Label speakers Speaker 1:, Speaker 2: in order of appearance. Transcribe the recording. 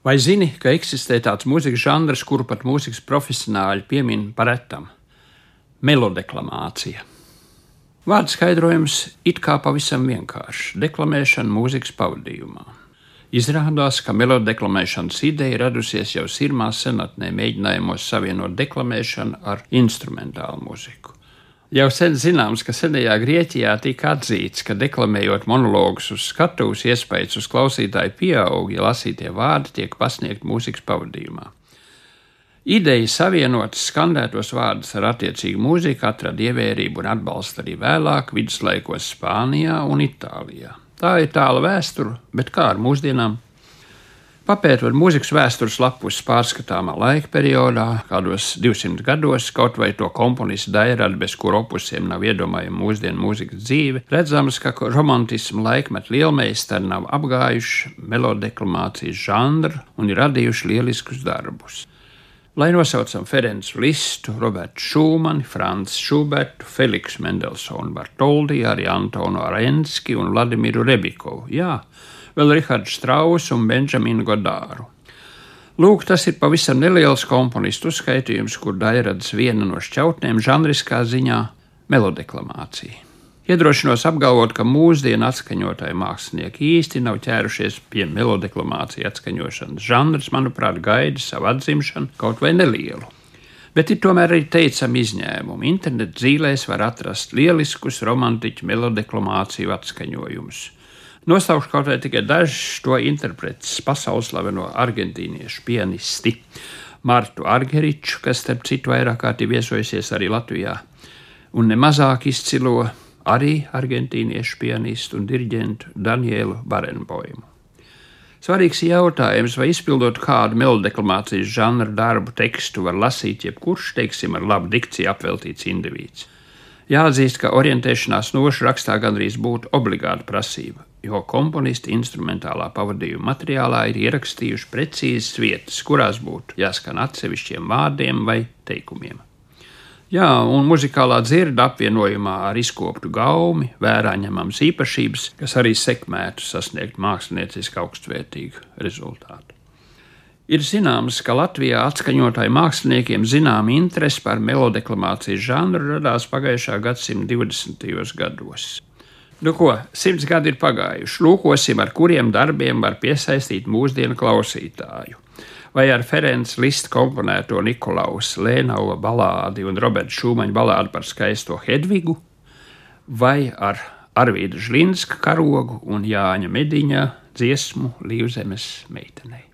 Speaker 1: Vai zini, ka eksistē tāds mūzikas žanrs, kuru pat mūzikas profesionāļi piemin par retam - melodeklamācija? Vārds skaidrojums it kā pavisam vienkāršs - deklamēšana mūzikas pavadījumā. Izrādās, ka melodeklamēšanas ideja radusies jau sirmā senatnē mēģinājumos savienot deklamēšanu ar instrumentālu mūziku. Jau sen zināms, ka senajā Grieķijā tika atzīts, ka deklamējot monologus uz skatuves, iespējas uz klausītāju pieaug, ja lasītie vārdi tiek pasniegti mūzikas pavadījumā. Ideja savienot skandētos vārdus ar attiecīgu mūziku atrada ievērību un atbalstu arī vēlāk, viduslaikos Spānijā un Itālijā. Tā ir tāla vēsture, bet kā ar mūsdienām? Papētot mūzikas vēstures lapus pārskatāmā laika periodā, kādos 200 gados, kaut vai to komponistu dairādi, bez kura opusiem nav iedomājama mūsdienu mūzikas dzīve, redzams, ka romantismu laikmetu lielmeistari nav apgājuši melodeklamācijas žanru un ir radījuši lieliskus darbus. Lai nosaucam Ferencu Listu, Robertu Šūmani, Franču Šubertu, Feliksu Mendelsonu Bartoldi, arī Antonu Arenski un Vladimiru Rebikovu. Jā, vēl Rihardu Strausu un Benžaminu Godāru. Lūk, tas ir pavisam neliels komponistu uzskaitījums, kur daļradas viena no šķautnēm žanriskā ziņā - melodeklamācija. Iedrošinos apgalvot, ka mūsdienu atskaņotāji mākslinieki īsti nav ķērušies pie melodeklamācijas atskaņošanas. Žanrs, manuprāt, gaida savu atzimšanu kaut vai nelielu. Bet ir tomēr arī teicami izņēmumi. Interneta zīlēs var atrast lieliskus romantiķu melodeklamāciju atskaņojumus. Nosaukšu kaut vai tikai dažus to interpretus pasaules slaveno argentīniešu pianisti Martu Argeriču, kas starp citu vairāk kārtī viesojusies arī Latvijā, un nemazāk izcilo arī argentīniešu pianistu un diriģentu Danielu Barenboimu. Svarīgs jautājums, vai izpildot kādu melodeklamācijas žanra darbu tekstu var lasīt jebkurš, teiksim, ar labu dikciju apveltīts indivīds. Jāatzīst, ka orientēšanās nošu rakstā gandrīz būtu obligāta prasība, jo komponisti instrumentālā pavadījuma materiālā ir ierakstījuši precīzas vietas, kurās būtu jāskan atsevišķiem vārdiem vai teikumiem. Jā, un muzikālā dzirde apvienojumā ar izkoptu gaumi, vērā ņemams īpašības, kas arī sekmētu sasniegt mākslinieciski augstvērtīgu rezultātu. Ir zināms, ka Latvijā atskaņotāju māksliniekiem zināma interese par melodeklamācijas žanru radās pagājušā gadsimta 20. gados. Nu ko, simts gadi ir pagājuši. Lūkosim, ar kuriem darbiem var piesaistīt mūsdienu klausītāju. Vai ar Ferenc Listu komponēto Nikolaus Lēnauva balādi un Roberta Šūmaņa balādi par skaisto Hedvigu, vai ar Arvīda Žlinska karogu un Jāņa Mediņa dziesmu Līvzemes meitenei.